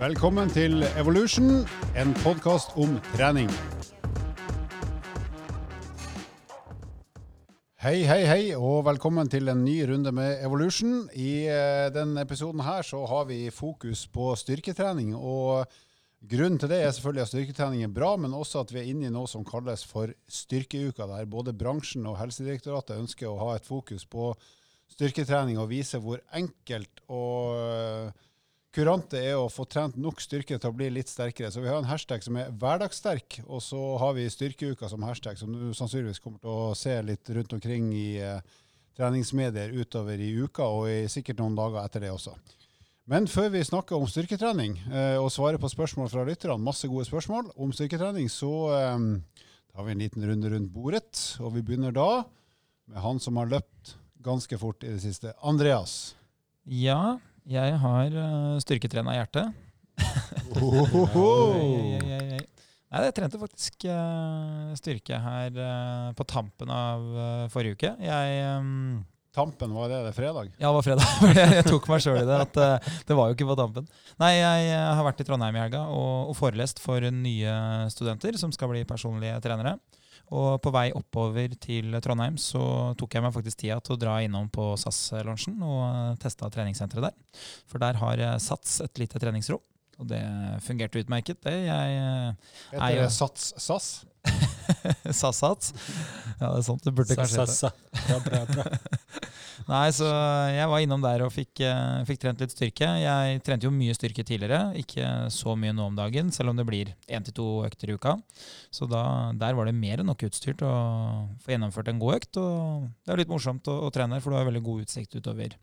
Velkommen til Evolution, en podkast om trening. Hei, hei, hei, og velkommen til en ny runde med Evolution. I eh, denne episoden her så har vi fokus på styrketrening. og Grunnen til det er selvfølgelig at styrketrening er bra, men også at vi er inne i noe som kalles for styrkeuka, der både bransjen og Helsedirektoratet ønsker å ha et fokus på styrketrening og vise hvor enkelt og kurant det er å få trent nok styrke til å bli litt sterkere. Så vi har en hashtag som er hverdagssterk, og så har vi styrkeuka som hashtag, som du sannsynligvis kommer til å se litt rundt omkring i eh, treningsmedier utover i uka, og i sikkert noen dager etter det også. Men før vi snakker om styrketrening eh, og svarer på spørsmål fra lytterne, masse gode spørsmål om styrketrening, så eh, tar vi en liten runde rundt bordet. Og vi begynner da med han som har løpt ganske fort i det siste. Andreas. Ja, jeg har uh, styrketrena hjertet. Nei, jeg trente faktisk uh, styrke her uh, på tampen av uh, forrige uke. Jeg um, Tampen, var det det fredag? Ja, det var fredag. jeg tok meg sjøl i det. at Det var jo ikke på tampen. Nei, jeg har vært i Trondheim i helga og, og forelest for nye studenter som skal bli personlige trenere. Og på vei oppover til Trondheim så tok jeg meg faktisk tida til å dra innom på SAS-lunsjen og testa treningssenteret der. For der har Sats et lite treningsrom. Og det fungerte utmerket, det. Jeg Heter det Sats SAS? SAS-sats. Ja, det er sånt det burde kanskje hete. Bra, bra, bra. Nei, så jeg var innom der og fikk, fikk, trent litt styrke. Jeg trente jo mye styrke tidligere, ikke så mye nå om dagen, selv om det blir én til to økter i uka. Så da, der var det mer enn nok utstyr til å få gjennomført en god økt. Og det er litt morsomt å, å trene, for du har veldig god utsikt utover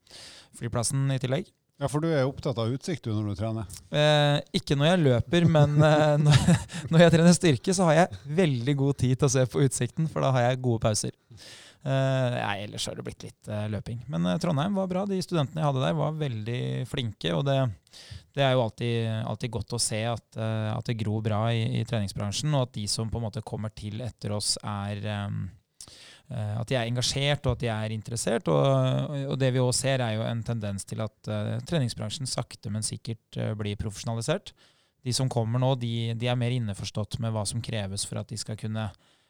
flyplassen i tillegg. Ja, For du er opptatt av utsikt du når du trener? Eh, ikke når jeg løper, men eh, når, jeg trener styrke, så har jeg veldig god tid til å se på utsikten, for da har jeg gode pauser. Eh, ja, ellers har det blitt litt eh, løping. Men eh, Trondheim var bra. De studentene jeg hadde der, var veldig flinke. Og det, det er jo alltid, alltid, godt å se at, eh, at det gror bra i, i, treningsbransjen, og at de som på en måte kommer til etter oss, er at de er engasjert og at de er interessert. Og, og det vi òg ser, er jo en tendens til at uh, treningsbransjen sakte, men sikkert uh, blir profesjonalisert. De som kommer nå, de, de, er mer innforstått med hva som kreves for at de skal kunne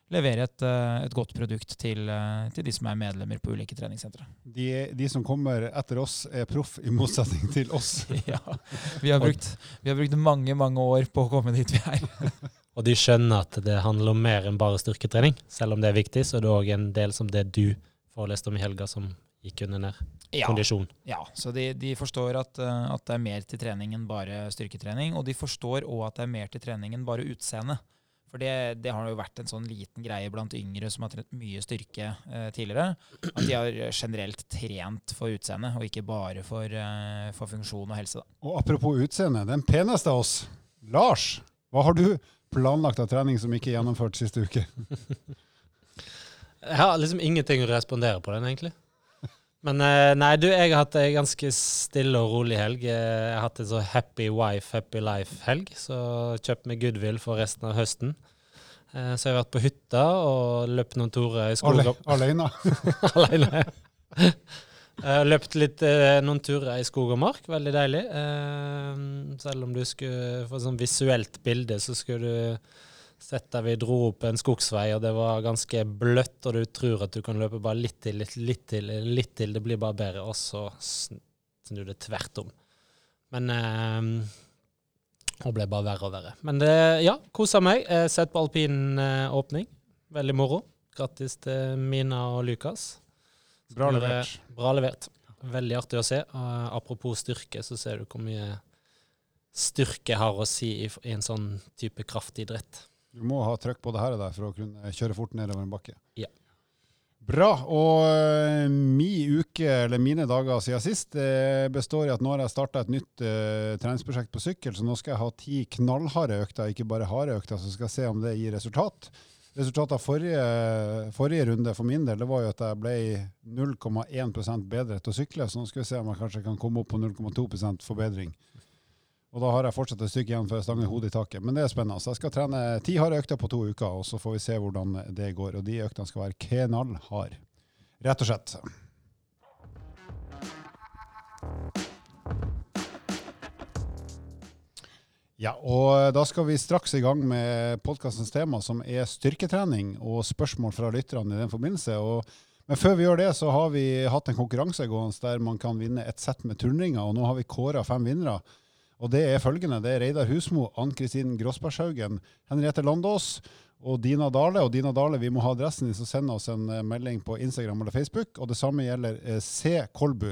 levere et, uh, et godt produkt til, til, de som er medlemmer på ulike treningssentre. De, de, som kommer etter oss, er proff, i motsetning til oss. ja. Vi har, brukt, vi har brukt mange, mange år på å komme dit vi er. Og de skjønner at det handler om mer enn bare styrketrening. Selv om det er viktig, så er det òg en del som det du foreleste om i helga, som gikk under nær Ja. Kondisjon. Ja, så de, de forstår at, eh, at, det er mer til trening enn bare styrketrening. Og de forstår òg at det er mer til trening enn bare utseende. For det, det, har jo vært en sånn liten greie blant yngre som har trent mye styrke eh, tidligere. At de har generelt trent for utseende, og ikke bare for, eh, for funksjon og helse. Da. Og apropos utseende, den peneste av oss, Lars. Hva har du planlagt av trening som ikke er gjennomført siste uke? jeg har liksom ingenting å respondere på den, egentlig. Men eh, nei, du, jeg har hatt ei ganske stille og rolig helg. Jeg har hatt en så happy wife, happy life-helg. Så kjøpt meg goodwill for resten av høsten. Eh, så jeg har vært på hytta og løpt noen turer i skogen. Alene? Alene, har løpt litt, eh, noen turer i skog og mark, veldig deilig. Eh, selv om du skulle få et sånn visuelt bilde, så skulle du sett der vi dro opp en skogsvei, og det var ganske bløtt, og du tror at du kan løpe bare litt til, litt, litt til, litt til, det blir bare bedre, og så snur det tvert om. Men Og ble bare verre og verre. Men det, ja, kosa meg. Sett på alpinåpning. Veldig moro. Grattis til Mina og Lukas. Bra levert. Bra levert. Veldig artig å se. Og apropos styrke, så ser du hvor mye styrke har å si i, i en sånn type kraftidrett. Du må ha trøkk på det her og der for å kunne kjøre fort nedover en bakke. Ja. Bra. Og min mi uke, eller mine dager siden sist, uh, består i at nå har jeg starta et nytt uh, treningsprosjekt på sykkel, så nå skal jeg ha ti knallharde økter, ikke bare harde økter, så skal jeg se om det gir resultat. Resultatet av forrige, forrige, runde for min del det var jo at jeg ble 0,1 bedre til å sykle. Så nå skal vi se om jeg kanskje kan komme opp på 0,2% forbedring. Og da har jeg fortsatt et stykke igjen før jeg stanger hodet i taket. Men det er spennende. Så jeg skal trene ti harde økter på to uker, og så får vi se hvordan det går. Og de øktene skal være knallharde. Rett og slett. Ja, og da skal vi straks i gang med podkastens tema, som er styrketrening og spørsmål fra lytterne i den forbindelse. Og, men før vi gjør det, så har vi hatt en konkurranse gående der man kan vinne et sett med turnringer, og nå har vi kåra fem vinnere. Og det er følgende. Det er Reidar Husmo, Ann-Kristin Gråsbergshaugen, Henriette Landås og Dina Dale. Og Dina Dale, vi må ha adressen din, så send oss en eh, melding på Instagram eller Facebook. Og det samme gjelder eh, C. Kolbu.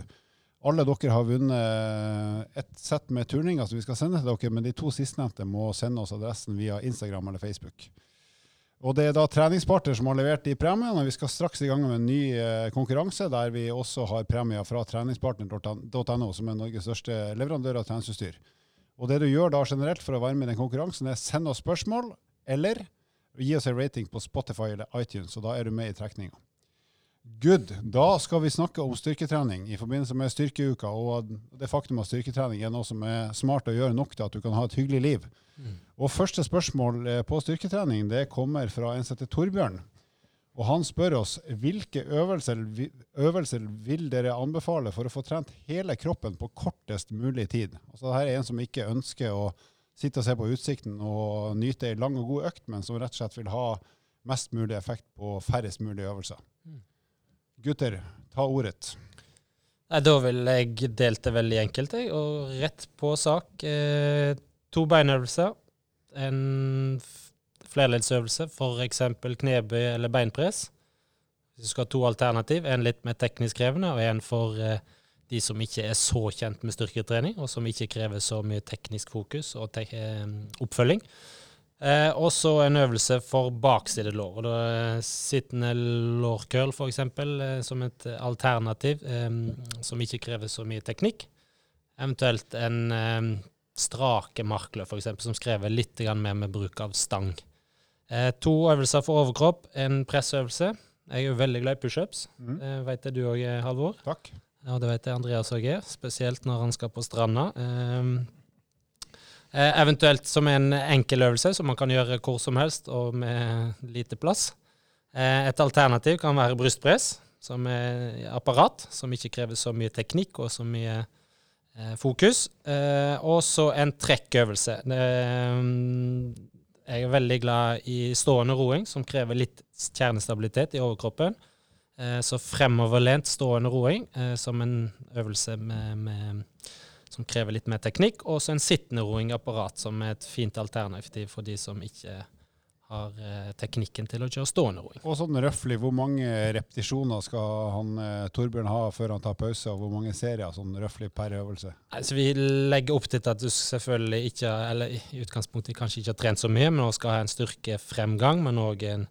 Alle dere har vunnet et sett med turninger som vi skal sende til dere, men de to sistnevnte må sende oss adressen via Instagram eller Facebook. Og Det er da treningspartner som har levert de premiene. og Vi skal straks i gang med en ny eh, konkurranse der vi også har premier fra treningspartner.no, som er Norges største leverandør av treningsutstyr. Og Det du gjør da generelt for å være med i den konkurransen, er send oss spørsmål eller gi oss en rating på Spotify eller iTunes, og da er du med i trekninga. Good. Da skal vi snakke om styrketrening i forbindelse med styrkeuka, og det faktum at styrketrening er noe som er smart å gjøre nok til at du kan ha et hyggelig liv. Mm. Og Første spørsmål eh, på styrketrening det kommer fra en som heter Torbjørn. Og Han spør oss hvilke øvelser, øvelser, vil dere anbefale for å få trent hele kroppen på kortest mulig tid. Altså Dette er en som ikke ønsker å sitte og se på utsikten og nyte ei lang og god økt, men som rett og slett vil ha mest mulig effekt på færrest mulig øvelser. Mm. Gutter, ta ordet. Nei, Da vil jeg delte veldig enkelt, jeg, og rett på sak. Eh, to beinøvelser. En flerleddsøvelse, f.eks. knebøy eller beinpress. Hvis du skal ha to alternativ, en litt mer teknisk krevende, og en for eh, de som ikke er så kjent med styrketrening, og som ikke krever så mye teknisk fokus og te eh, oppfølging. Eh, og så en øvelse for bakside lår. Og da Sittende lårcurl, f.eks., eh, som et alternativ eh, som ikke krever så mye teknikk. Eventuelt en eh, strake markløp, f.eks., som skrever litt mer med bruk av stang. Eh, to øvelser for overkropp. En pressøvelse. Jeg er jo veldig glad i pushups. Mm. Eh, vet det du òg, Halvor? Takk. Ja, det vet jeg Andreas òg er, spesielt når han skal på stranda. Eh, eventuelt som en enkel øvelse som man kan gjøre hvor som helst og med lite plass. Eh, et alternativ kan være brystpress, som er apparat, som ikke krever så mye teknikk og så mye eh, fokus. og så en trekkøvelse. jeg er veldig glad i stående roing, som krever litt kjernestabilitet i overkroppen. så fremoverlent stående roing som en øvelse med, med som krever litt mer teknikk, og så en sittende roingapparat, som er et fint alternativ for de som ikke har eh, teknikken til å kjøre stående roing. Og sånn røftlig, hvor mange repetisjoner skal han eh, Torbjørn ha før han tar pause, og hvor mange serier sånn røftlig per øvelse? Altså, vi legger opp til at du selvfølgelig ikke, eller i utgangspunktet kanskje ikke har trent så mye, men også skal ha en styrkefremgang, men òg en,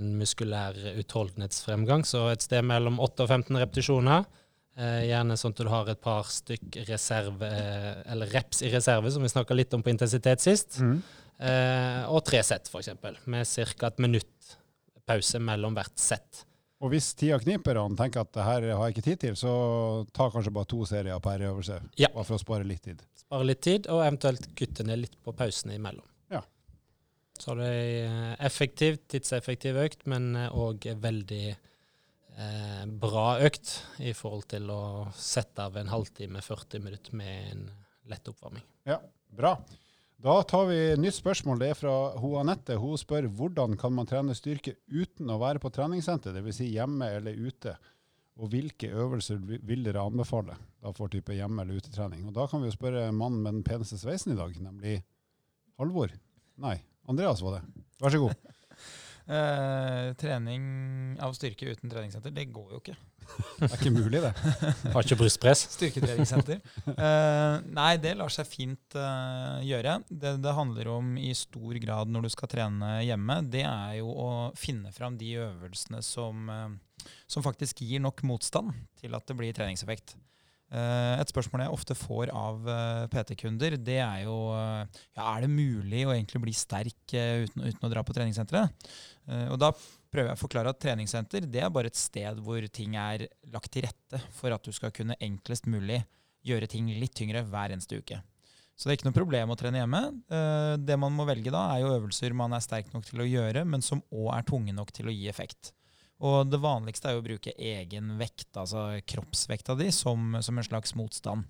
en muskulær utholdenhetsfremgang. Så et sted mellom 8 og 15 repetisjoner. Eh, gjerne sånn at du har et par stykk reserve, eh, eller reps i reserve, som vi snakka litt om på intensitet sist. Mm. Eh, og tre sett, f.eks., med ca. et minutt pause mellom hvert sett. Og hvis tida kniper og han tenker at det her har jeg ikke tid til, så ta kanskje bare to serier per øvelse. Ja. Bare for å spare litt tid. Spare litt tid, og eventuelt kutte ned litt på pausene imellom. Ja. Så det er effektiv, tidseffektiv økt, men òg veldig eh, bra økt i forhold til å sette av en halvtime, 40 minutter med en lett oppvarming. Ja, bra. Da tar vi nytt spørsmål. Det er fra hun Anette. Hun spør hvordan kan man trene styrke uten å være på treningssenter, dvs. Si hjemme eller ute? Og hvilke øvelser vil dere anbefale da for type hjemme- eller utetrening? Og Da kan vi jo spørre mannen med den peneste sveisen i dag, nemlig Halvor. Nei, Andreas var det. Vær så god. Uh, trening av styrke uten treningssenter, det går jo ikke. Det er ikke mulig, det. Har ikke brystpress. Styrketreningssenter. Uh, nei, det lar seg fint uh, gjøre. Det det handler om i stor grad når du skal trene hjemme, det er jo å finne fram de øvelsene som, som faktisk gir nok motstand til at det blir treningseffekt. Eh, et spørsmål jeg ofte får av eh, PT-kunder, det er jo eh, ja, er det mulig å egentlig bli sterk uten, uten å dra på treningssenteret. Og da prøver jeg å forklare at treningssenter det er bare et sted hvor ting er lagt til rette for at du skal kunne enklest mulig gjøre ting litt tyngre hver eneste uke. Så det er ikke noe problem å trene hjemme. Det man må velge da, er jo øvelser man er sterk nok til å gjøre, men som òg er tunge nok til å gi effekt. Og det vanligste er jo å bruke egen vekt, altså kroppsvekta di, som, som en slags motstand.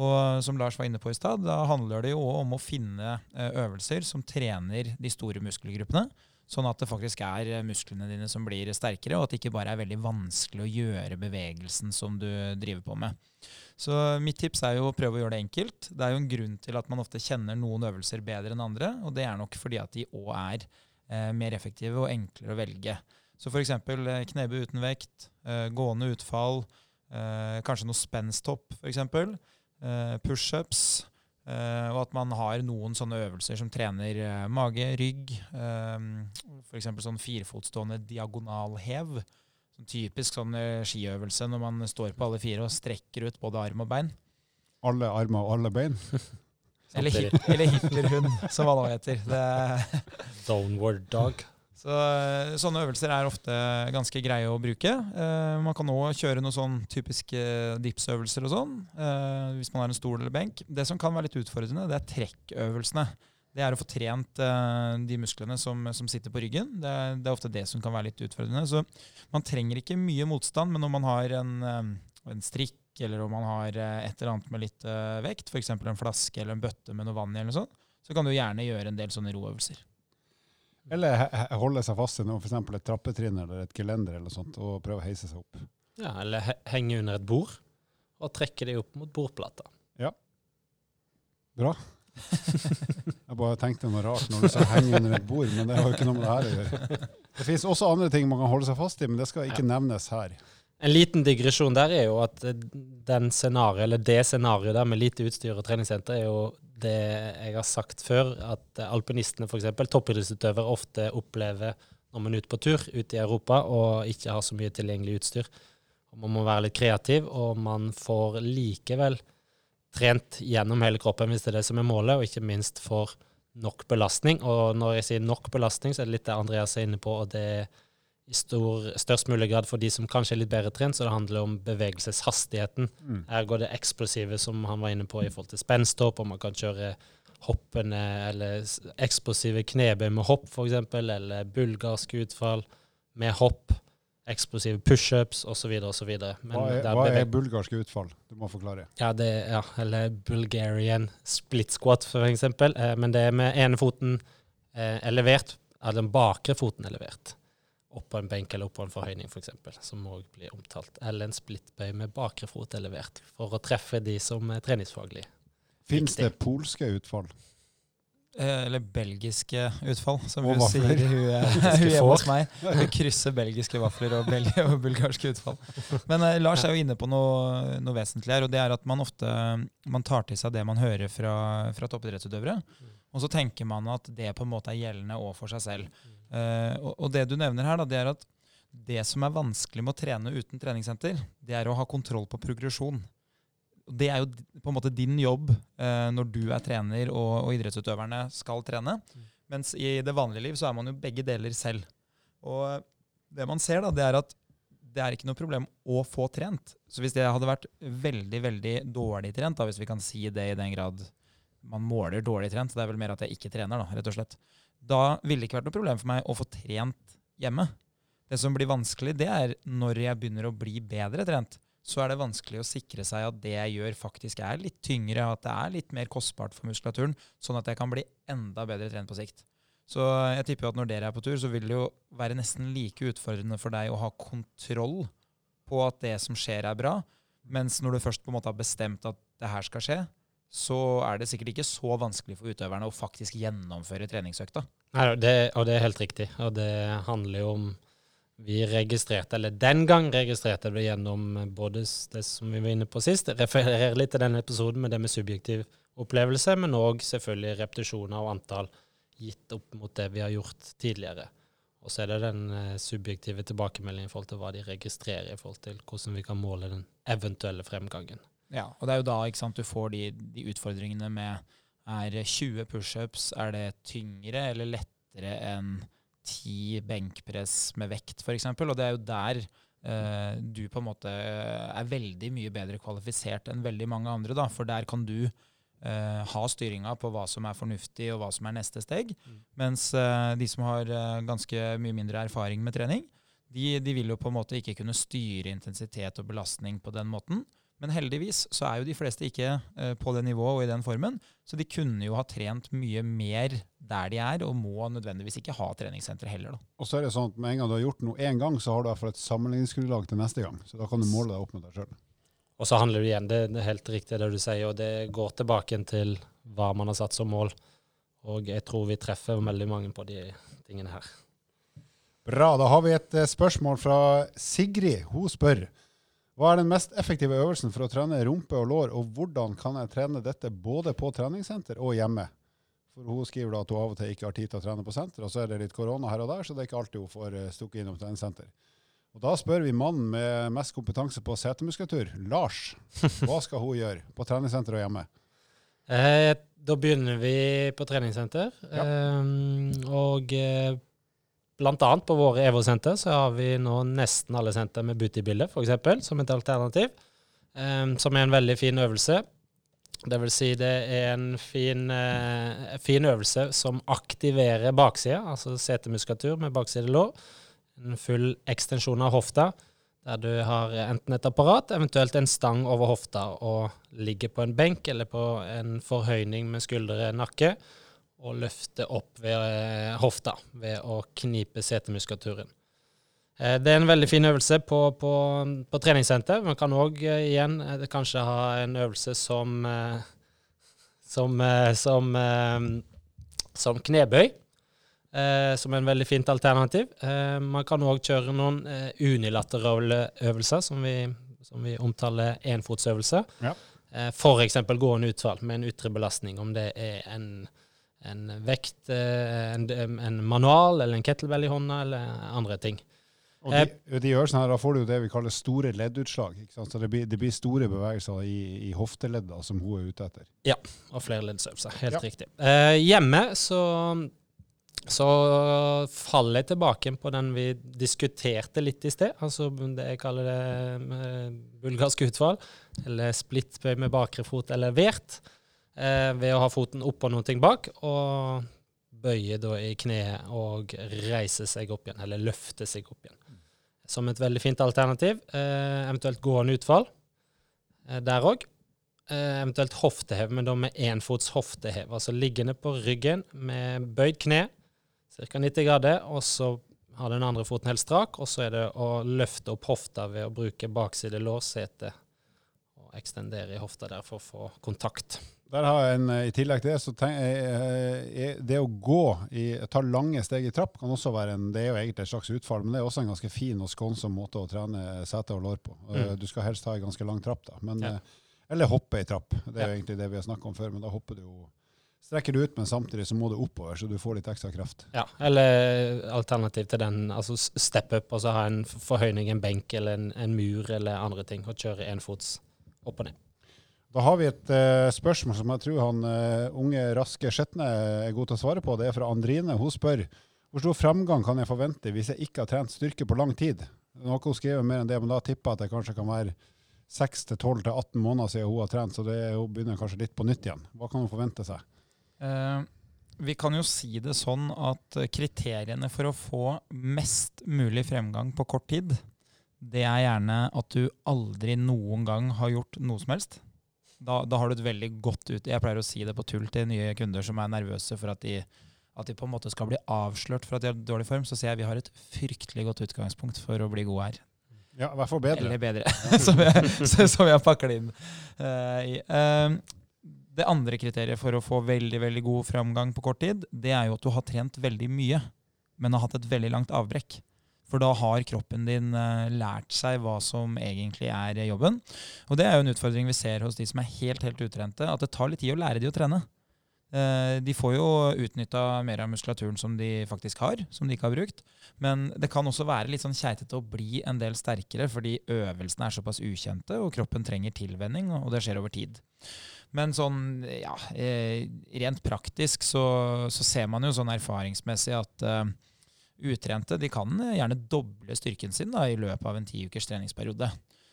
Og som Lars var inne på i stad, da handler det jo om å finne eh, øvelser som trener de store muskelgruppene. Sånn at det faktisk er eh, musklene dine som blir sterkere, og at det ikke bare er veldig vanskelig å gjøre bevegelsen som du driver på med. Så mitt tips er jo å prøve å gjøre det enkelt. Det er jo en grunn til at man ofte kjenner noen øvelser bedre enn andre, og det er nok fordi at de òg er eh, mer effektive og enklere å velge. Så f.eks. Eh, knebøy uten vekt, eh, gående utfall, eh, kanskje noe spensthopp f.eks. Eh, pushups. Uh, og at man har noen sånne øvelser som trener uh, mage, rygg. Uh, F.eks. sånn firefotstående diagonalhev. Sånn typisk sånn skiøvelse når man står på alle fire og strekker ut både arm og bein. Alle armer og alle bein? eller, hit, eller Hitlerhund, som han nå heter. Downward dog. Så, eh, sånne øvelser er ofte ganske greie å bruke. Eh, man kan òg kjøre noen sånn typiske dipsøvelser og sånn, eh, hvis man har en stol eller benk. Det som kan være litt utfordrende, det er trekkøvelsene. Det er å få trent eh, de musklene som, som, sitter på ryggen. Det er, det er, ofte det som kan være litt utfordrende. Så man trenger ikke mye motstand, men når man har en, eh, en strikk, eller om man har eh, et eller annet med litt vekt, f.eks. en flaske eller en bøtte med noe vann i, eller noe sånt, så kan du gjerne gjøre en del sånne roøvelser. Eller holde seg fast i noe, f.eks. et trappetrinn eller et gelender eller sånt, og prøve å heise seg opp. Ja, Eller he henge under et bord og trekke det opp mot bordplata. Ja. Bra. jeg bare tenkte noe rart når du sa henge under et bord, men det har jo ikke noe med det her å gjøre. Det finnes også andre ting man kan holde seg fast i, men det skal ikke nevnes her. En liten digresjon der er jo at den scenario, eller det scenarioet der med lite utstyr og treningssenter er jo det jeg har sagt før, at alpinistene f.eks., toppidrettsutøvere, ofte opplever når man er ute på tur ute i Europa og ikke har så mye tilgjengelig utstyr. Man må være litt kreativ, og man får likevel trent gjennom hele kroppen hvis det er det som er målet, og ikke minst får nok belastning. Og når jeg sier nok belastning, så er det litt det Andreas er inne på, og det er i stor, størst mulig grad for de som kanskje er litt bedre trent, så det handler om bevegelseshastigheten. Mm. Her går det eksplosive, som han var inne på, i forhold til spensthopp, om man kan kjøre hoppende eller eksplosive knebøy med hopp, f.eks., eller bulgarsk utfall med hopp, eksplosive pushups osv. osv. Hva er, hva er bulgarske utfall? Du må forklare. Ja, det, ja, eller Bulgarian split squat, f.eks. Eh, men det er med ene foten eh, elevert, eller den bakre foten elevert oppå en benk eller oppå en forhøyning f.eks., for som òg blir omtalt. Eller en splittbøy med bakre fot levert for å treffe de som er treningsfaglig. Fins det polske utfall? Eh, eller belgiske utfall, som hun sier hun, hun hjemme hos meg. Hun krysser belgiske vafler og, bel og bulgarske utfall. Men eh, Lars er jo inne på noe, noe, vesentlig her, og det er at man ofte man tar til seg det man hører fra, fra toppidrettsutøvere. Mm. Og så tenker man at det på en måte er gjeldende òg for seg selv. Uh, og, og, det du nevner her, da, det er at det som er vanskelig med å trene uten treningssenter, det er å ha kontroll på progresjon. Det er jo på en måte din jobb uh, når du er trener og, og, idrettsutøverne skal trene. Mm. Mens i det vanlige liv så er man jo begge deler selv. Og det man ser, da, det er at det er ikke noe problem å få trent. Så hvis jeg hadde vært veldig veldig dårlig trent, da, hvis vi kan si det i den grad man måler dårlig trent, det er vel mer at jeg ikke trener, da, rett og slett, da ville det ikke vært noe problem for meg å få trent hjemme. Det som blir vanskelig, det er når jeg begynner å bli bedre trent. Så er det vanskelig å sikre seg at det jeg gjør, faktisk er litt tyngre, at det er litt mer kostbart for muskulaturen, sånn at jeg kan bli enda bedre trent på sikt. Så jeg tipper at når dere er på tur, så vil det jo være nesten like utfordrende for deg å ha kontroll på at det som skjer, er bra. Mens når du først på en måte har bestemt at det her skal skje, så er det sikkert ikke så vanskelig for utøverne å faktisk gjennomføre treningsøkta. Nei, det, og det er helt riktig. Og det handler jo om Vi registrerte, eller den gang registrerte vi gjennom både det som vi var inne på sist, refererer litt til den episoden med det med subjektiv opplevelse, men òg selvfølgelig repetisjoner og antall gitt opp mot det vi har gjort tidligere. Og så er det den eh, subjektive tilbakemeldingen i forhold til hva de registrerer i forhold til hvordan vi kan måle den eventuelle fremgangen. Ja, og det er jo da sant, du får de, de utfordringene med er 20 pushups, er det tyngre eller lettere enn 10 benkpress med vekt, f.eks.? Og det er jo der eh, du på en måte er veldig mye bedre kvalifisert enn veldig mange andre. Da, for der kan du eh, ha styringa på hva som er fornuftig og hva som er neste steg. Mm. Mens eh, de som har eh, ganske mye mindre erfaring med trening, de, de, vil jo på en måte ikke kunne styre intensitet og belastning på den måten. Men heldigvis så er jo de fleste ikke eh, på det nivået og i den formen, så de kunne jo ha trent mye mer der de er, og må nødvendigvis ikke ha treningssenter heller. da. Og så er det sånn at med en gang du har gjort noe én gang, så har du i hvert fall et sammenligningsgrunnlag til neste gang. Så da kan du måle deg opp med deg sjøl. Og så handler det igjen, det er helt riktig det du sier, og det går tilbake til hva man har satt som mål. Og jeg tror vi treffer veldig mange på de tingene her. Bra. Da har vi et eh, spørsmål fra Sigrid. Hun spør hva er den mest effektive øvelsen for å trene rumpe og lår, og hvordan kan jeg trene dette både på treningssenter og hjemme? For Hun skriver da at hun av og til ikke har tid til å trene på senter, og så er det litt korona her og der, så det er ikke alltid hun får eh, stukket innom treningssenter. Og Da spør vi mannen med mest kompetanse på setemuskulatur, Lars. Hva skal hun gjøre på treningssenter og hjemme? Eh, da begynner vi på treningssenter. Ja. Eh, og annet på våre EVO-senter så har vi nå nesten alle senter med bootybilde, f.eks., som et alternativ. Um, som er en veldig fin øvelse. Det vil si det er en fin, uh, fin øvelse som aktiverer baksida, altså setemuskulatur med baksidelår. En full ekstensjon av hofta, der du har enten et apparat, eventuelt en stang over hofta, og ligger på en benk eller på en forhøyning med skuldre nakke, og løfte opp ved eh, hofta ved å knipe setemuskulaturen. Eh, Det er en veldig fin øvelse på, på, på treningssenter. Man kan òg igjen eh, kanskje ha en øvelse som som, som, som knebøy. Eh, som er en veldig fint alternativ. Eh, man kan òg kjøre noen unilaterale øvelser, som vi, som vi omtaler enfotsøvelser. Ja. Eh, F.eks. gående utfall med en ytre belastning, om det er en, en vekt, eh, en, en manual eller en kettlebell i hånda, eller andre ting. Og de, de øvelsene her, da får du det vi kaller store leddutslag. Så det blir, det blir store bevegelser i, i hofteledda som hun er ute etter. Ja, Og flere leddsøvelser. Helt Ja. riktig. Eh, hjemme så, så faller jeg tilbake på den vi diskuterte litt i sted. Altså det jeg kaller det eh, bulgarsk utfall, eller splittbøy med bakre fot, eller vert. Eh, ved å ha foten oppå noe bak, og bøye da i kneet og reise seg opp igjen, eller løfte seg opp igjen. Som et veldig fint alternativ. Eh, eventuelt gående utfall eh, der òg. Eh, eventuelt hoftehev, men da med énfots hoftehev. Altså liggende på ryggen med bøyd kne, ca. 90 grader, og så har den andre foten helt strak, og så er det å løfte opp hofta ved å bruke bakside lårsete og ekstendere i hofta der for å få kontakt. Der har jeg en, eh, I tillegg til det, så tenk, eh, eh, det å gå, i, ta lange steg i trapp, kan også være en det er jo egentlig et slags utfall, men det er også en ganske fin og skånsom måte å trene sete og lår på. Mm. Du skal helst ha en ganske lang trapp, da. Men, Ja. Eller hoppe i trapp. Det er jo egentlig det vi har snakket om før, men da hopper du jo strekker du ut, men samtidig så må du oppover, så du får litt ekstra kraft. Ja, eller alternativ til den, altså step up, og så ha en forhøyning, en benk eller en, en mur eller andre ting, og kjøre enfots opp og ned. Da har vi et uh, spørsmål som jeg tror han uh, unge, raske Skjetne er god til å svare på. Det er fra Andrine. Hun spør hvor stor fremgang kan jeg forvente hvis jeg ikke har trent styrke på lang tid? Har hun skrevet mer enn det, men da tipper jeg at det kanskje kan være 6-12-18 måneder siden hun har trent, så det hun begynner kanskje litt på nytt igjen. Hva kan hun forvente seg? Uh, vi kan jo si det sånn at kriteriene for å få mest mulig fremgang på kort tid, det er gjerne at du aldri noen gang har gjort noe som helst. Da, da har du et veldig godt ut... Jeg pleier å si det på tull til nye kunder som er nervøse for at de, at de på en måte skal bli avslørt for at de har dårlig form. Så sier jeg vi har et fryktelig godt utgangspunkt for å bli gode her. Ja, i hvert fall bedre. Eller bedre, som, jeg, som jeg pakker det inn uh, i. Uh, det andre kriteriet for å få veldig veldig god framgang på kort tid, det er jo at du har trent veldig mye, men har hatt et veldig langt avbrekk. For da har kroppen din eh, lært seg hva som egentlig er jobben. Og det er jo en utfordring vi ser hos de som er helt helt utrente, at det tar litt tid å lære de å trene. Eh, de får jo utnytta mer av muskulaturen som de faktisk har, som de ikke har brukt. Men det kan også være litt sånn keitete å bli en del sterkere, fordi øvelsene er såpass ukjente, og kroppen trenger tilvenning, og det skjer over tid. Men sånn, ja, eh, rent praktisk så, så ser man jo sånn erfaringsmessig at utrente de kan gjerne doble styrken sin da, i løpet av en ti ukers treningsperiode.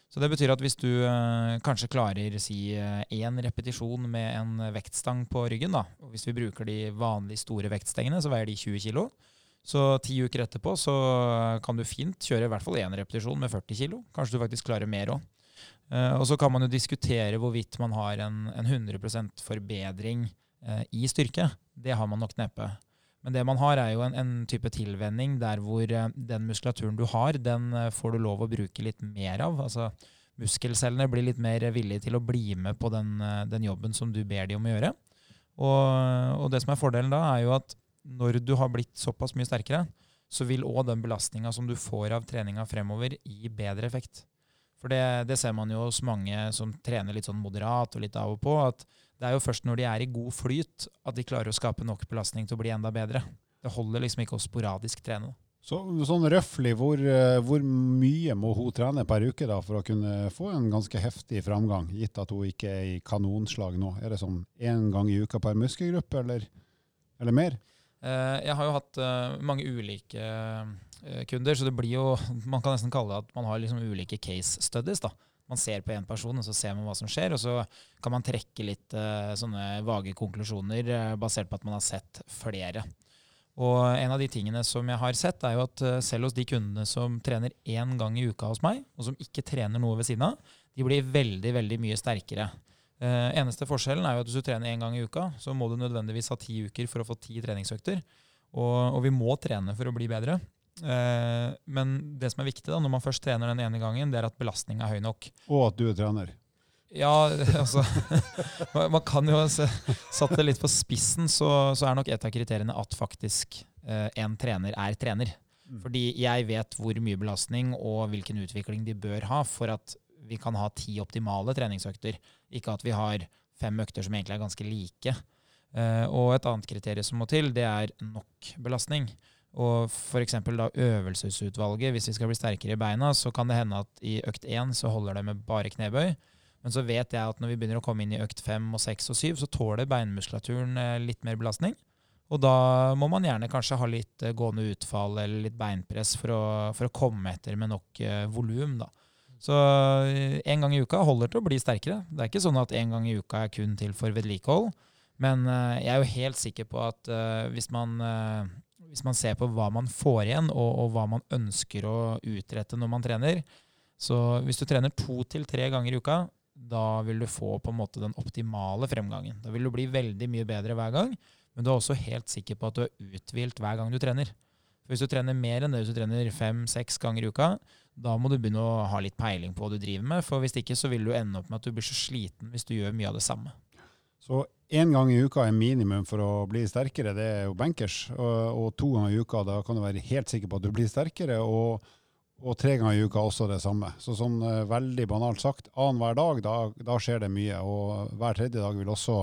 Så det betyr at hvis du eh, kanskje klarer si én repetisjon med en vektstang på ryggen, da, og hvis vi bruker de vanlige store vektstengene, så veier de 20 kg. Så ti uker etterpå så kan du fint kjøre i hvert fall én repetisjon med 40 kg. Kanskje du faktisk klarer mer òg. Eh, og så kan man jo diskutere hvorvidt man har en, en 100 forbedring eh, i styrke. Det har man nok neppe. Men det man har, er jo en, en type tilvenning der hvor eh, den muskulaturen du har, den eh, får du lov å bruke litt mer av. Altså muskelcellene blir litt mer villige til å bli med på den, eh, den jobben som du ber de om å gjøre. Og, og det som er fordelen da, er jo at når du har blitt såpass mye sterkere, så vil òg den belastninga som du får av treninga fremover, gi bedre effekt. For det, det, ser man jo hos mange som trener litt sånn moderat og litt av og på, at det er jo først når de er i god flyt at de klarer å skape nok belastning til å bli enda bedre. Det holder liksom ikke å sporadisk trene. Så, sånn røftlig, hvor, eh, hvor, mye må hun trene per uke da, for å kunne få en ganske heftig framgang, gitt at hun ikke er i kanonslag nå? Er det sånn én gang i uka per muskelgruppe, eller, eller mer? Eh, jeg har jo hatt eh, mange ulike kunder. Så det blir jo Man kan nesten kalle det at man har liksom ulike case studies. da. Man ser på én person, og så ser man hva som skjer. Og så kan man trekke litt uh, sånne vage konklusjoner uh, basert på at man har sett flere. Og en av de tingene som jeg har sett, er jo at uh, selv hos de kundene som trener én gang i uka hos meg, og som ikke trener noe ved siden av, de blir veldig, veldig mye sterkere. eneste forskjellen er jo at hvis du trener én gang i uka, så må du nødvendigvis ha ti uker for å få ti treningsøkter. Og, og vi må trene for å bli bedre. Eh, men det som er viktig da, når man først trener den ene gangen, det er at belastninga er høy nok. Og at du er trener. Ja, altså Man kan jo Satt det litt på spissen, så, så er nok et av kriteriene at faktisk eh, en trener er trener. Mm. Fordi jeg vet hvor mye belastning og hvilken utvikling de bør ha for at vi kan ha ti optimale treningsøkter. Ikke at vi har fem økter som egentlig er ganske like. Eh, og et annet kriterium som må til, det er nok belastning. Og f.eks. da øvelsesutvalget, hvis vi skal bli sterkere i beina, så kan det hende at i økt én så holder det med bare knebøy. Men så vet jeg at når vi begynner å komme inn i økt fem og seks og syv, så tåler beinmuskulaturen eh, litt mer belastning. Og da må man gjerne kanskje ha litt eh, gående utfall eller litt beinpress for å, for å komme etter med nok eh, volum. da. Så én gang i uka holder til å bli sterkere. Det er ikke sånn at én gang i uka er kun til for vedlikehold. Men jeg er jo helt sikker på at hvis man hvis man ser på hva man får igjen, og, og, hva man ønsker å utrette når man trener Så hvis du trener to til tre ganger i uka, da vil du få på en måte den optimale fremgangen. Da vil du bli veldig mye bedre hver gang, men du er også helt sikker på at du er uthvilt hver gang du trener. For hvis du trener mer enn det hvis du trener fem-seks ganger i uka, da må du begynne å ha litt peiling på hva du driver med. For hvis ikke så vil du ende opp med at du blir så sliten hvis du gjør mye av det samme. Så én gang i uka er minimum for å bli sterkere, det er jo bankers. Og, og, to ganger i uka, da kan du være helt sikker på at du blir sterkere. Og, og tre ganger i uka også det samme. Så sånn uh, veldig banalt sagt, annenhver dag, da, da, skjer det mye. Og hver tredje dag vil også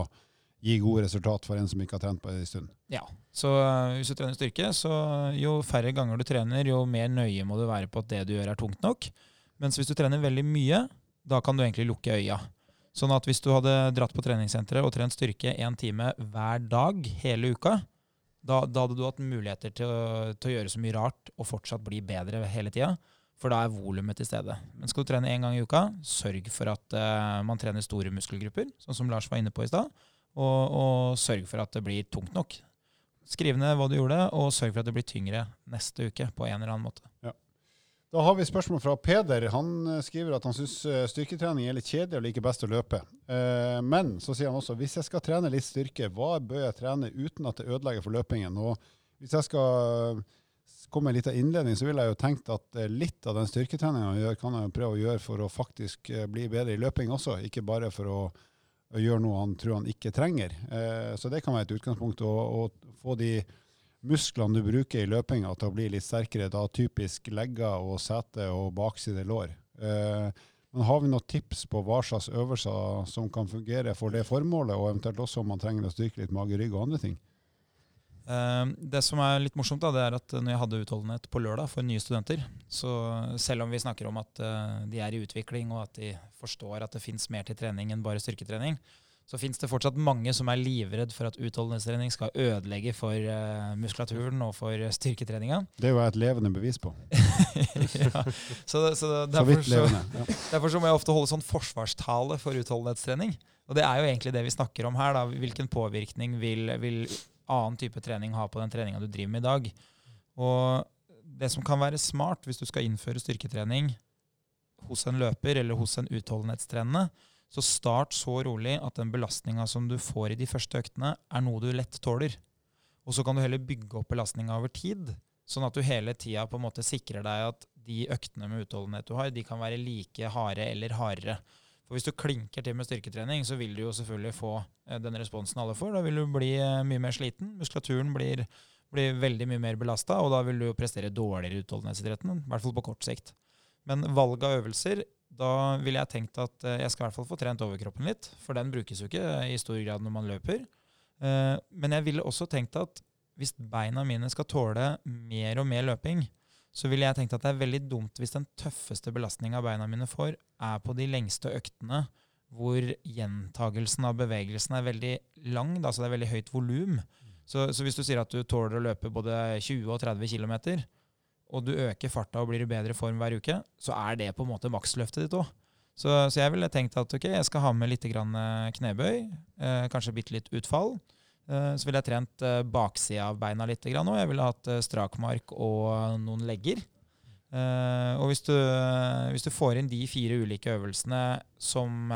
gi gode resultat for en som ikke har trent på en stund. Ja, så uh, hvis du trener styrke, så jo færre ganger du trener, jo mer nøye må du være på at det du gjør er tungt nok. Mens hvis du trener veldig mye, da kan du egentlig lukke øya. Sånn at hvis du hadde dratt på treningssenteret og trent styrke én time hver dag hele uka, da, da, hadde du hatt muligheter til å, til å, gjøre så mye rart og fortsatt bli bedre hele tida. For da er volumet til stede. Men skal du trene én gang i uka, sørg for at uh, man trener store muskelgrupper, sånn som Lars var inne på i stad. Og, og, sørg for at det blir tungt nok. Skriv ned hva du gjorde, og sørg for at det blir tyngre neste uke på en eller annen måte. Ja. Da har vi spørsmål fra Peder. Han eh, skriver at han syns eh, styrketrening er litt kjedelig og liker best å løpe. Eh, men så sier han også hvis jeg skal trene litt styrke, hva bør jeg trene uten at det ødelegger for løpingen? Og hvis jeg skal komme med en liten innledning, så ville jeg jo tenkt at litt av den styrketreninga jeg gjør, kan jeg prøve å gjøre for å faktisk bli bedre i løping også, ikke bare for å, gjøre noe han tror han ikke trenger. Så det kan være et utgangspunkt å få de musklene du bruker i løpinga til å bli litt sterkere, da typisk legger og sete og bakside lår. Eh, men har vi noen tips på hva slags øvelser som kan fungere for det formålet, og eventuelt også om man trenger å styrke litt mage, rygg og andre ting? Uh, det som er litt morsomt, da, det er at når jeg hadde utholdenhet på lørdag for nye studenter, så selv om vi snakker om at uh, de er i utvikling og at de forstår at det fins mer til trening enn bare styrketrening, så fins det fortsatt mange som er livredd for at utholdenhetstrening skal ødelegge for uh, muskulaturen og for styrketreninga. Det er jo et levende bevis på. ja. Så, så, derfor, så, ja. derfor, så, må jeg ofte holde sånn forsvarstale for utholdenhetstrening. Og det er jo egentlig det vi snakker om her. Da. Hvilken påvirkning vil, vil annen type trening ha på den treninga du driver med i dag? Og det som kan være smart hvis du skal innføre styrketrening, hos en løper eller hos en utholdenhetstrenende, så start så rolig at den belastninga som du får i de første øktene, er noe du lett tåler. Og så kan du heller bygge opp belastninga over tid, sånn at du hele tida på en måte sikrer deg at de øktene med utholdenhet du har, de kan være like harde eller hardere. For hvis du klinker til med styrketrening, så vil du jo selvfølgelig få eh, den responsen alle får. Da vil du bli eh, mye mer sliten. Muskulaturen blir, blir veldig mye mer belasta, og da vil du jo prestere dårligere i utholdenhetsidretten, i hvert fall på kort sikt. Men valg av øvelser, da ville jeg tenkt at eh, jeg skal i hvert fall få trent overkroppen litt, for den brukes jo ikke i stor grad når man løper. Men jeg ville også tenkt at hvis beina mine skal tåle mer og mer løping, så ville jeg tenkt at det er veldig dumt hvis den tøffeste belastninga beina mine får, er på de lengste øktene hvor gjentagelsen av bevegelsen er veldig lang, da, så det er veldig høyt volum. Så, så, hvis du sier at du tåler å løpe både 20 og 30 km, og du øker farta og blir i bedre form hver uke, så er det på en måte maksløftet ditt òg. Så, så, jeg ville tenkt at ok, jeg skal ha med litt knebøy, eh, kanskje bitte litt utfall. Eh, så ville jeg trent eh, baksida av beina litt òg. Jeg ville hatt eh, strakmark og noen legger. Og hvis du, hvis du, får inn de fire ulike øvelsene som,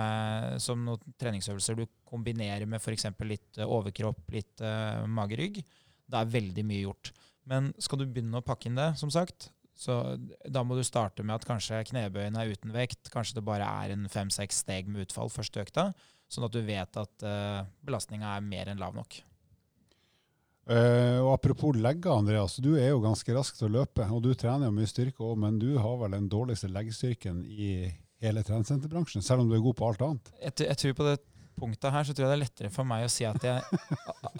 som noen treningsøvelser du kombinerer med f.eks. litt overkropp, litt magerygg, da er veldig mye gjort. Men skal du begynne å pakke inn det, som sagt, så da må du starte med at kanskje knebøyene er uten vekt. Kanskje det bare er en fem-seks steg med utfall første økta. Sånn at du vet at uh, belastninga er mer enn lav nok. Uh, og Apropos legger, Andreas. Du er jo ganske rask til å løpe, og du trener jo mye styrke òg, men du har vel den dårligste leggstyrken i hele treningssenterbransjen, selv om du er god på alt annet? Jeg, jeg tror på det punktet her så tror jeg det er lettere for meg å si at jeg,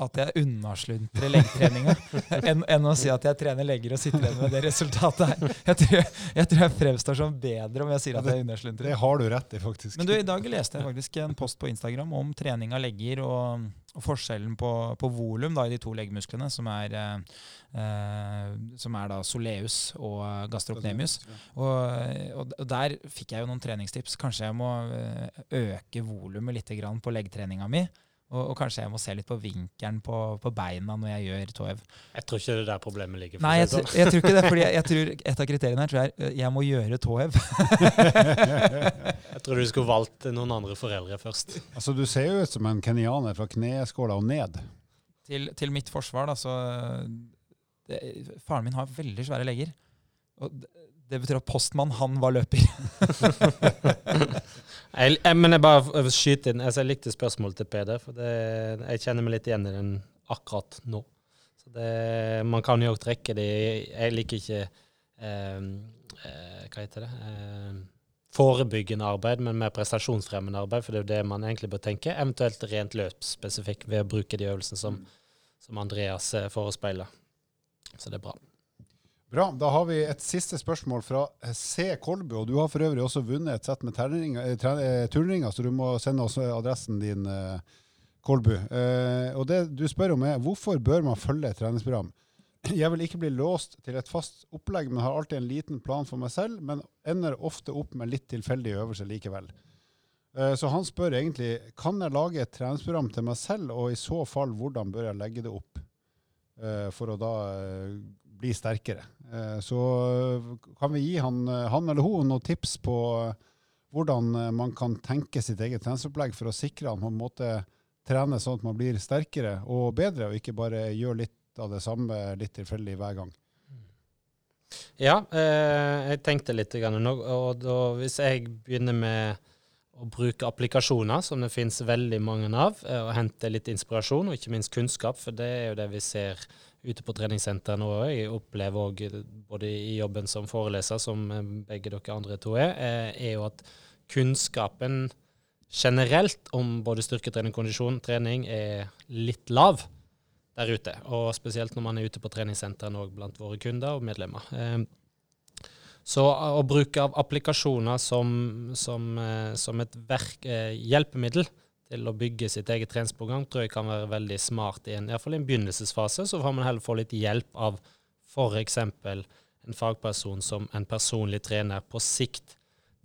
at jeg unnasluntrer leggetreninga, enn, enn, å si at jeg trener legger og sitter igjen med det resultatet her. Jeg tror jeg, tror jeg fremstår som bedre om jeg sier at jeg unnasluntrer. Det har du rett i, faktisk. Men du, i dag leste jeg faktisk en post på Instagram om trening av legger og forskjellen på, på volum i de to leggmusklene, som er, eh, som er da soleus og gastrocnemius. Og, og, der fikk jeg jo noen treningstips. Kanskje jeg må eh, øke volumet litt på leggtreninga mi. Og, og, kanskje jeg må se litt på vinkelen på, på beina når jeg gjør tåhev. Jeg tror ikke det er der problemet ligger. Nei, jeg, sånn. jeg, tror ikke det. fordi jeg, jeg, tror Et av kriteriene her tror jeg er jeg må gjøre tåhev. jeg tror du skulle valgt noen andre foreldre først. Altså, Du ser jo ut som en kenyaner fra kneskåla og ned. Til, til mitt forsvar, da, så det, Faren min har veldig svære legger. Og det betyr at postmann, han var løper. jeg, men jeg bare skyter inn. Altså, jeg likte spørsmålet til Peder, for det, jeg kjenner meg litt igjen i den akkurat nå. Det, man kan jo trekke det Jeg liker ikke eh, eh, Hva heter det? Eh, forebyggende arbeid, men mer prestasjonsfremmende arbeid, for det er jo det man egentlig bør tenke. Eventuelt rent løpsspesifikk ved å bruke de øvelsene som, som Andreas eh, forespeiler. Så det er bra. Bra. Da har vi et siste spørsmål fra C. Kolbu. og Du har for øvrig også vunnet et sett med eh, eh, turnringer, så du må sende oss adressen din, eh, Kolbu. Og det du spør om er hvorfor bør man følge et treningsprogram? Jeg vil ikke bli låst til et fast opplegg, men har alltid en liten plan for meg selv, men ender ofte opp med litt tilfeldige øvelser likevel. Så han spør egentlig kan jeg lage et treningsprogram til meg selv, og i så fall hvordan bør jeg legge det opp for å da bli sterkere. Eh, så kan vi gi han, han eller hun noen tips på hvordan man kan tenke sitt eget treningsopplegg for å sikre at man måtte trene sånn at man blir sterkere og bedre, og ikke bare gjør litt av det samme litt tilfeldig hver gang. Ja, eh, jeg tenkte litt nå, og da, hvis jeg begynner med å bruke applikasjoner, som det finnes veldig mange av, eh, og hente litt inspirasjon og ikke minst kunnskap, for det er jo det vi ser ute på treningssenteret nå. Jeg opplever òg, både i jobben som foreleser, som eh, begge dere andre to er, eh, er jo at kunnskapen generelt om både styrketrening, kondisjon, trening er litt lav der ute. Og spesielt når man er ute på treningssentrene òg blant våre kunder og medlemmer. Eh, så å bruke av applikasjoner som, som, som et verk, hjelpemiddel til å bygge sitt eget treningsprogram, tror jeg kan være veldig smart i en, i fall en begynnelsesfase. Så får man heller få litt hjelp av f.eks. en fagperson som en personlig trener på sikt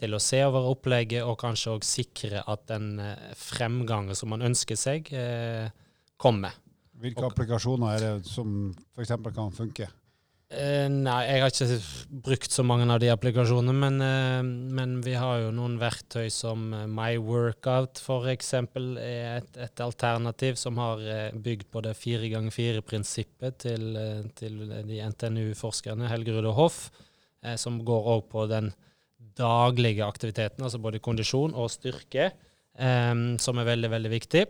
til å se over opplegget og kanskje òg sikre at den eh, fremgangen som man ønsker seg, eh, kommer. Hvilke og, applikasjoner er det som f.eks. kan funke? Eh, nei, jeg har ikke brukt så mange av de applikasjonene, men, eh, men vi har jo noen verktøy som My Workout f.eks. er et, et, alternativ som har eh, bygd på det fire ganger fire-prinsippet til, eh, til, de NTNU-forskerne Helgerud og Hoff, eh, som går òg på den daglige aktiviteten, altså både kondisjon og styrke, som er veldig, veldig viktig.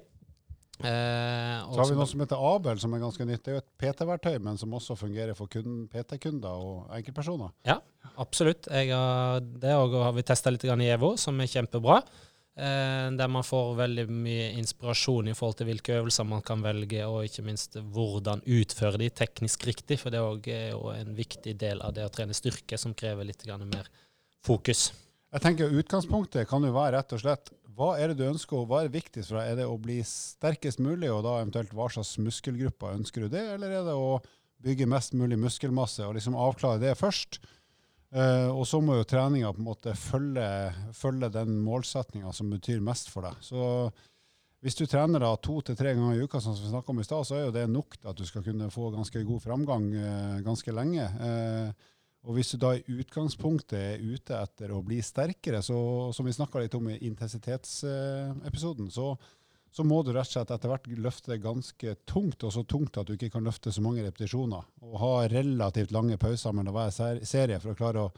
Eh, så har vi noe som heter Abel, som er ganske nytt. Det er jo et PT-verktøy, men som også fungerer for PT-kunder og enkeltpersoner. Ja, absolutt. Har, det har vi testa litt i EVO, som er kjempebra. Eh, der man får veldig mye inspirasjon i forhold til hvilke øvelser man kan velge, og ikke minst hvordan utføre de teknisk riktig. For det er jo en viktig del av det å trene styrke, som krever litt mer fokus. Jeg tenker Utgangspunktet kan jo være rett og slett hva er det du ønsker, og hva er viktigst for deg? Er det å bli sterkest mulig, og da eventuelt hva slags muskelgrupper ønsker du det, eller er det å bygge mest mulig muskelmasse og liksom avklare det først? Uh, og så må jo treninga på en måte følge, følge den målsettinga som betyr mest for deg. Så hvis du trener da to til tre ganger i uka, som vi snakka om i stad, så er jo det nok til at du skal kunne få ganske god framgang uh, ganske lenge. Uh, og hvis du da i utgangspunktet er ute etter å bli sterkere, så, som vi snakka litt om i intensitetsepisoden, så, så, må du rett og slett etter hvert løfte ganske tungt, og så tungt at du ikke kan løfte så mange repetisjoner. Og ha relativt lange pauser mellom hver serie for å klare å,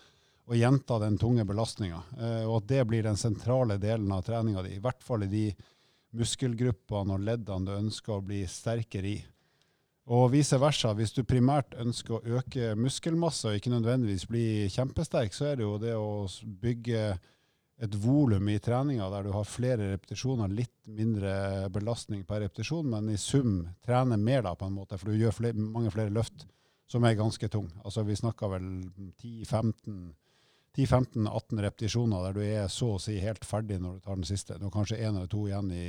å gjenta den tunge belastninga. Eh, og at det blir den sentrale delen av treninga di, i hvert fall i de muskelgruppene og leddene du ønsker å bli sterkere i. Og vice versa. Hvis du primært ønsker å øke muskelmasse og ikke nødvendigvis bli kjempesterk, så er det jo det å bygge et volum i treninga der du har flere repetisjoner, litt mindre belastning per repetisjon, men i sum trene mer, da, på en måte, for du gjør flere, mange flere løft som er ganske tung. Altså Vi snakker vel 10-15-18 repetisjoner der du er så å si helt ferdig når du tar den siste. Du har kanskje én eller to igjen i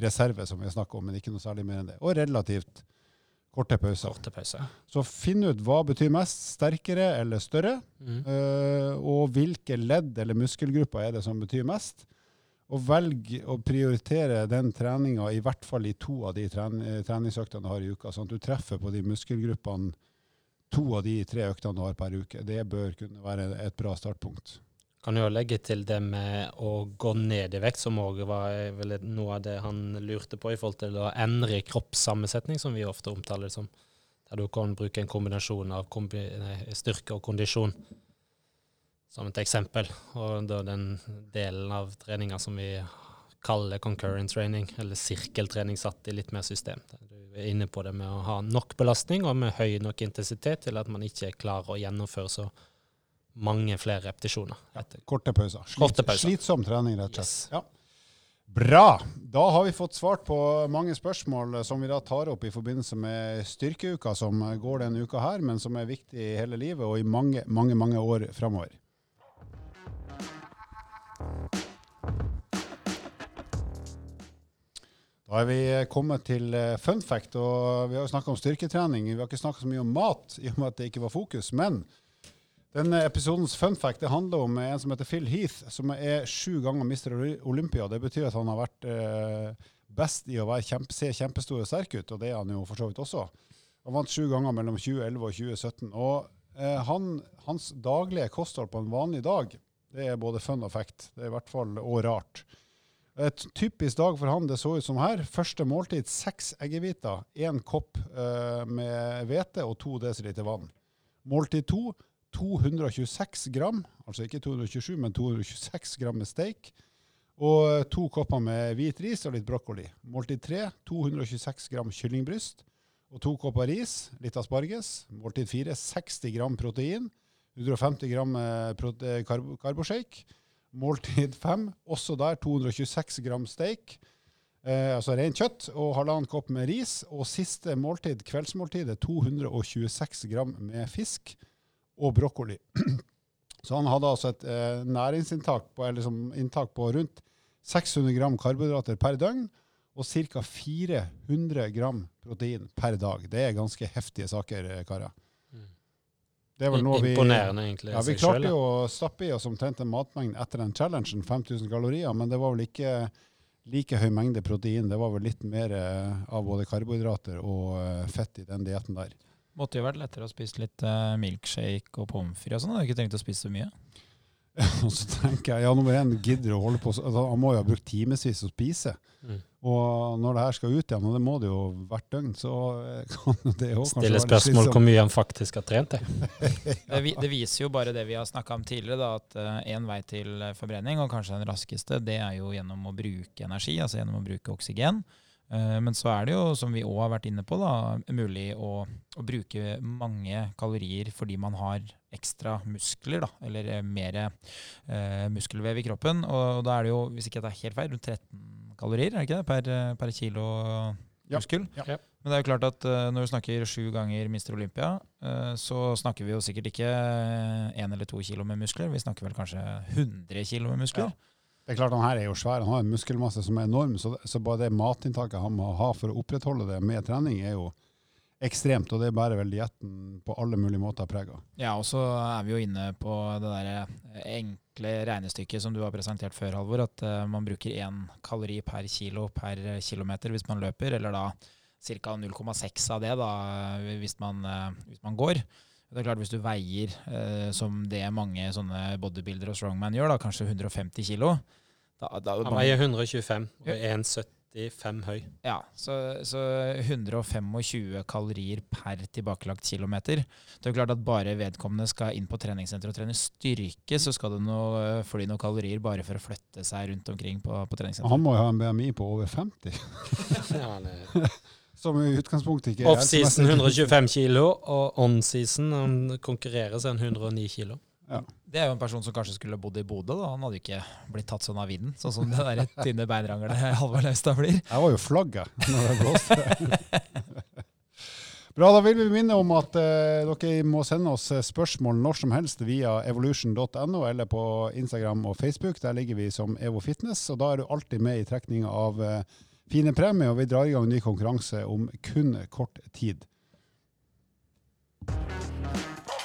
reserve, som vi snakker om, men ikke noe særlig mer enn det. Og relativt Korte pauser. Korte pauser. Så finn ut hva betyr mest, sterkere eller større, mm. uh, og hvilke ledd eller muskelgrupper er det som betyr mest. Og velg å prioritere den treninga i hvert fall i to av de treningsøktene du har i uka, sånn at du treffer på de muskelgruppene to av de tre øktene du har per uke. Det bør kunne være et bra startpunkt. Kan jo legge til det med å gå ned i vekt, som òg var vel noe av det han lurte på i forhold til å endre kroppssammensetning, som vi ofte omtaler som. Der du kan bruke en kombinasjon av kombi styrke og kondisjon som et eksempel. Og da den delen av treninga som vi kaller concurrent training, eller sirkeltrening satt i litt mer system. Du er inne på det med å ha nok belastning og med høy nok intensitet til at man ikke klarer å gjennomføre så mange flere repetisjoner. Ja, korte pauser. Slit, korte pauser. Slitsom trening, rett og slett. Yes. Ja. Bra. Da har vi fått svart på mange spørsmål som vi da tar opp i forbindelse med styrkeuka som går denne uka her, men som er viktig i hele livet og i mange, mange, mange år framover. Da er vi kommet til eh, fun fact, og vi har jo snakka om styrketrening. Vi har ikke snakka så mye om mat, i og med at det ikke var fokus. Men denne episodens fun fact det handler om en som heter Phil Heath, som er sju ganger Mr. Olympia. Det betyr at han har vært eh, best i å kjempe, se kjempestor og sterk ut, og det er han jo for så vidt også. Han vant sju ganger mellom 2011 og 2017. Og eh, han, hans daglige kosthold på en vanlig dag, det er både fun og fact. Det er i hvert fall og rart. Et typisk dag for han det så ut som her. Første måltid seks eggehviter, én kopp eh, med hvete og to dl vann. Måltid to 226 gram, altså ikke 227, men 226 gram med steik. Og to kopper med hvit ris og litt brokkoli. Måltid tre 226 gram kyllingbryst. Og to kopper ris, litt asparges. Måltid fire 60 gram protein. 150 gram eh, karb karboshake. Måltid fem, også der 226 gram steik. Eh, altså rent kjøtt og halvannen kopp med ris. Og siste måltid, kveldsmåltidet, 226 gram med fisk og brokkoli. Så han hadde altså et eh, næringsinntak på, liksom, på, rundt 600 gram karbohydrater per døgn og ca. 400 gram protein per dag. Det er ganske heftige saker, eh, karer. Mm. Det er vel noe vi, Imponerende, egentlig. Ja, vi klarte jo å stappe i oss omtrent en matmengde etter den challengen, 5000 kalorier, men det var vel ikke like høy mengde protein. Det var vel litt mer eh, av både karbohydrater og eh, fett i den dietten der. Måtte jo vært lettere å spise litt uh, milkshake og pommes frites og sånn. Hadde ikke trengt å spise så mye. Og så tenker jeg, ja, nummer én gidder å holde på så- altså, Han må jo ha brukt timevis å spise. Mm. Og når det her skal ut igjen, og det må det jo hvert døgn, så eh, kan jo det òg kanskje Stille spørsmål hvor mye han faktisk har trent. Det. Det, det viser jo bare det vi har snakka om tidligere, da, at én vei til eh, forbrenning, og kanskje den raskeste, det er jo gjennom å bruke energi, altså gjennom å bruke oksygen. Eh, Men så er det jo, som vi òg har vært inne på, da, mulig å, å bruke mange kalorier fordi man har ekstra muskler, da, eller eh, mer eh, muskelvev i kroppen. Og da er det jo, hvis ikke det er helt feil, rundt 13 kalorier er det ikke det, per, eh, per kilo muskel. Ja. Ja. Men det er jo klart at når du snakker sju ganger Mister Olympia, eh, så snakker vi jo sikkert ikke én eller to kilo med muskler. Vi snakker vel kanskje 100 kilo med muskler. Det er klart Han her er jo svær, han har en muskelmasse som er enorm, så, så bare det matinntaket han må ha for å opprettholde det med trening, er jo ekstremt. Og det bærer vel dietten på alle mulige måter preg. Ja, og så er vi jo inne på det der eh, enkle regnestykket som du har presentert før, Halvor. At uh, man bruker én kalori per kilo per kilometer hvis man løper, eller da ca. 0,6 av det da, hvis man, uh, hvis man går. Det er klart Hvis du veier, eh, som det mange sånne bodybuildere og strongman gjør, da, kanskje 150 kilo da, da, Han veier 125 og er 1,75 høy. Ja, så, så 125 kalorier per tilbakelagt kilometer. Det er jo klart at bare vedkommende skal inn på treningssenteret og trene styrke, så skal det noe, fly noen kalorier bare for å flytte seg rundt omkring på, på treningssenteret. Han må jo ha en BMI på over 50, Ja, han er som i utgangspunktet ikke er Off-season 125 kilo, og on-season seg er 109 kilo. Det er jo en person som kanskje skulle bodd i Bodø. da. Han hadde jo ikke blitt tatt sånn av vinden, sånn som det der tynne beinrangelet Halvard Laustad blir. Jeg var jo flagget når det blåste. Bra, da vil vi minne om at eh, dere må sende oss eh, spørsmål når som helst via evolution.no eller på Instagram og Facebook. Der ligger vi som Evo Fitness, og da er du alltid med i trekninga av eh, fine premier, og vi drar i gang ny konkurranse om kun kort tid.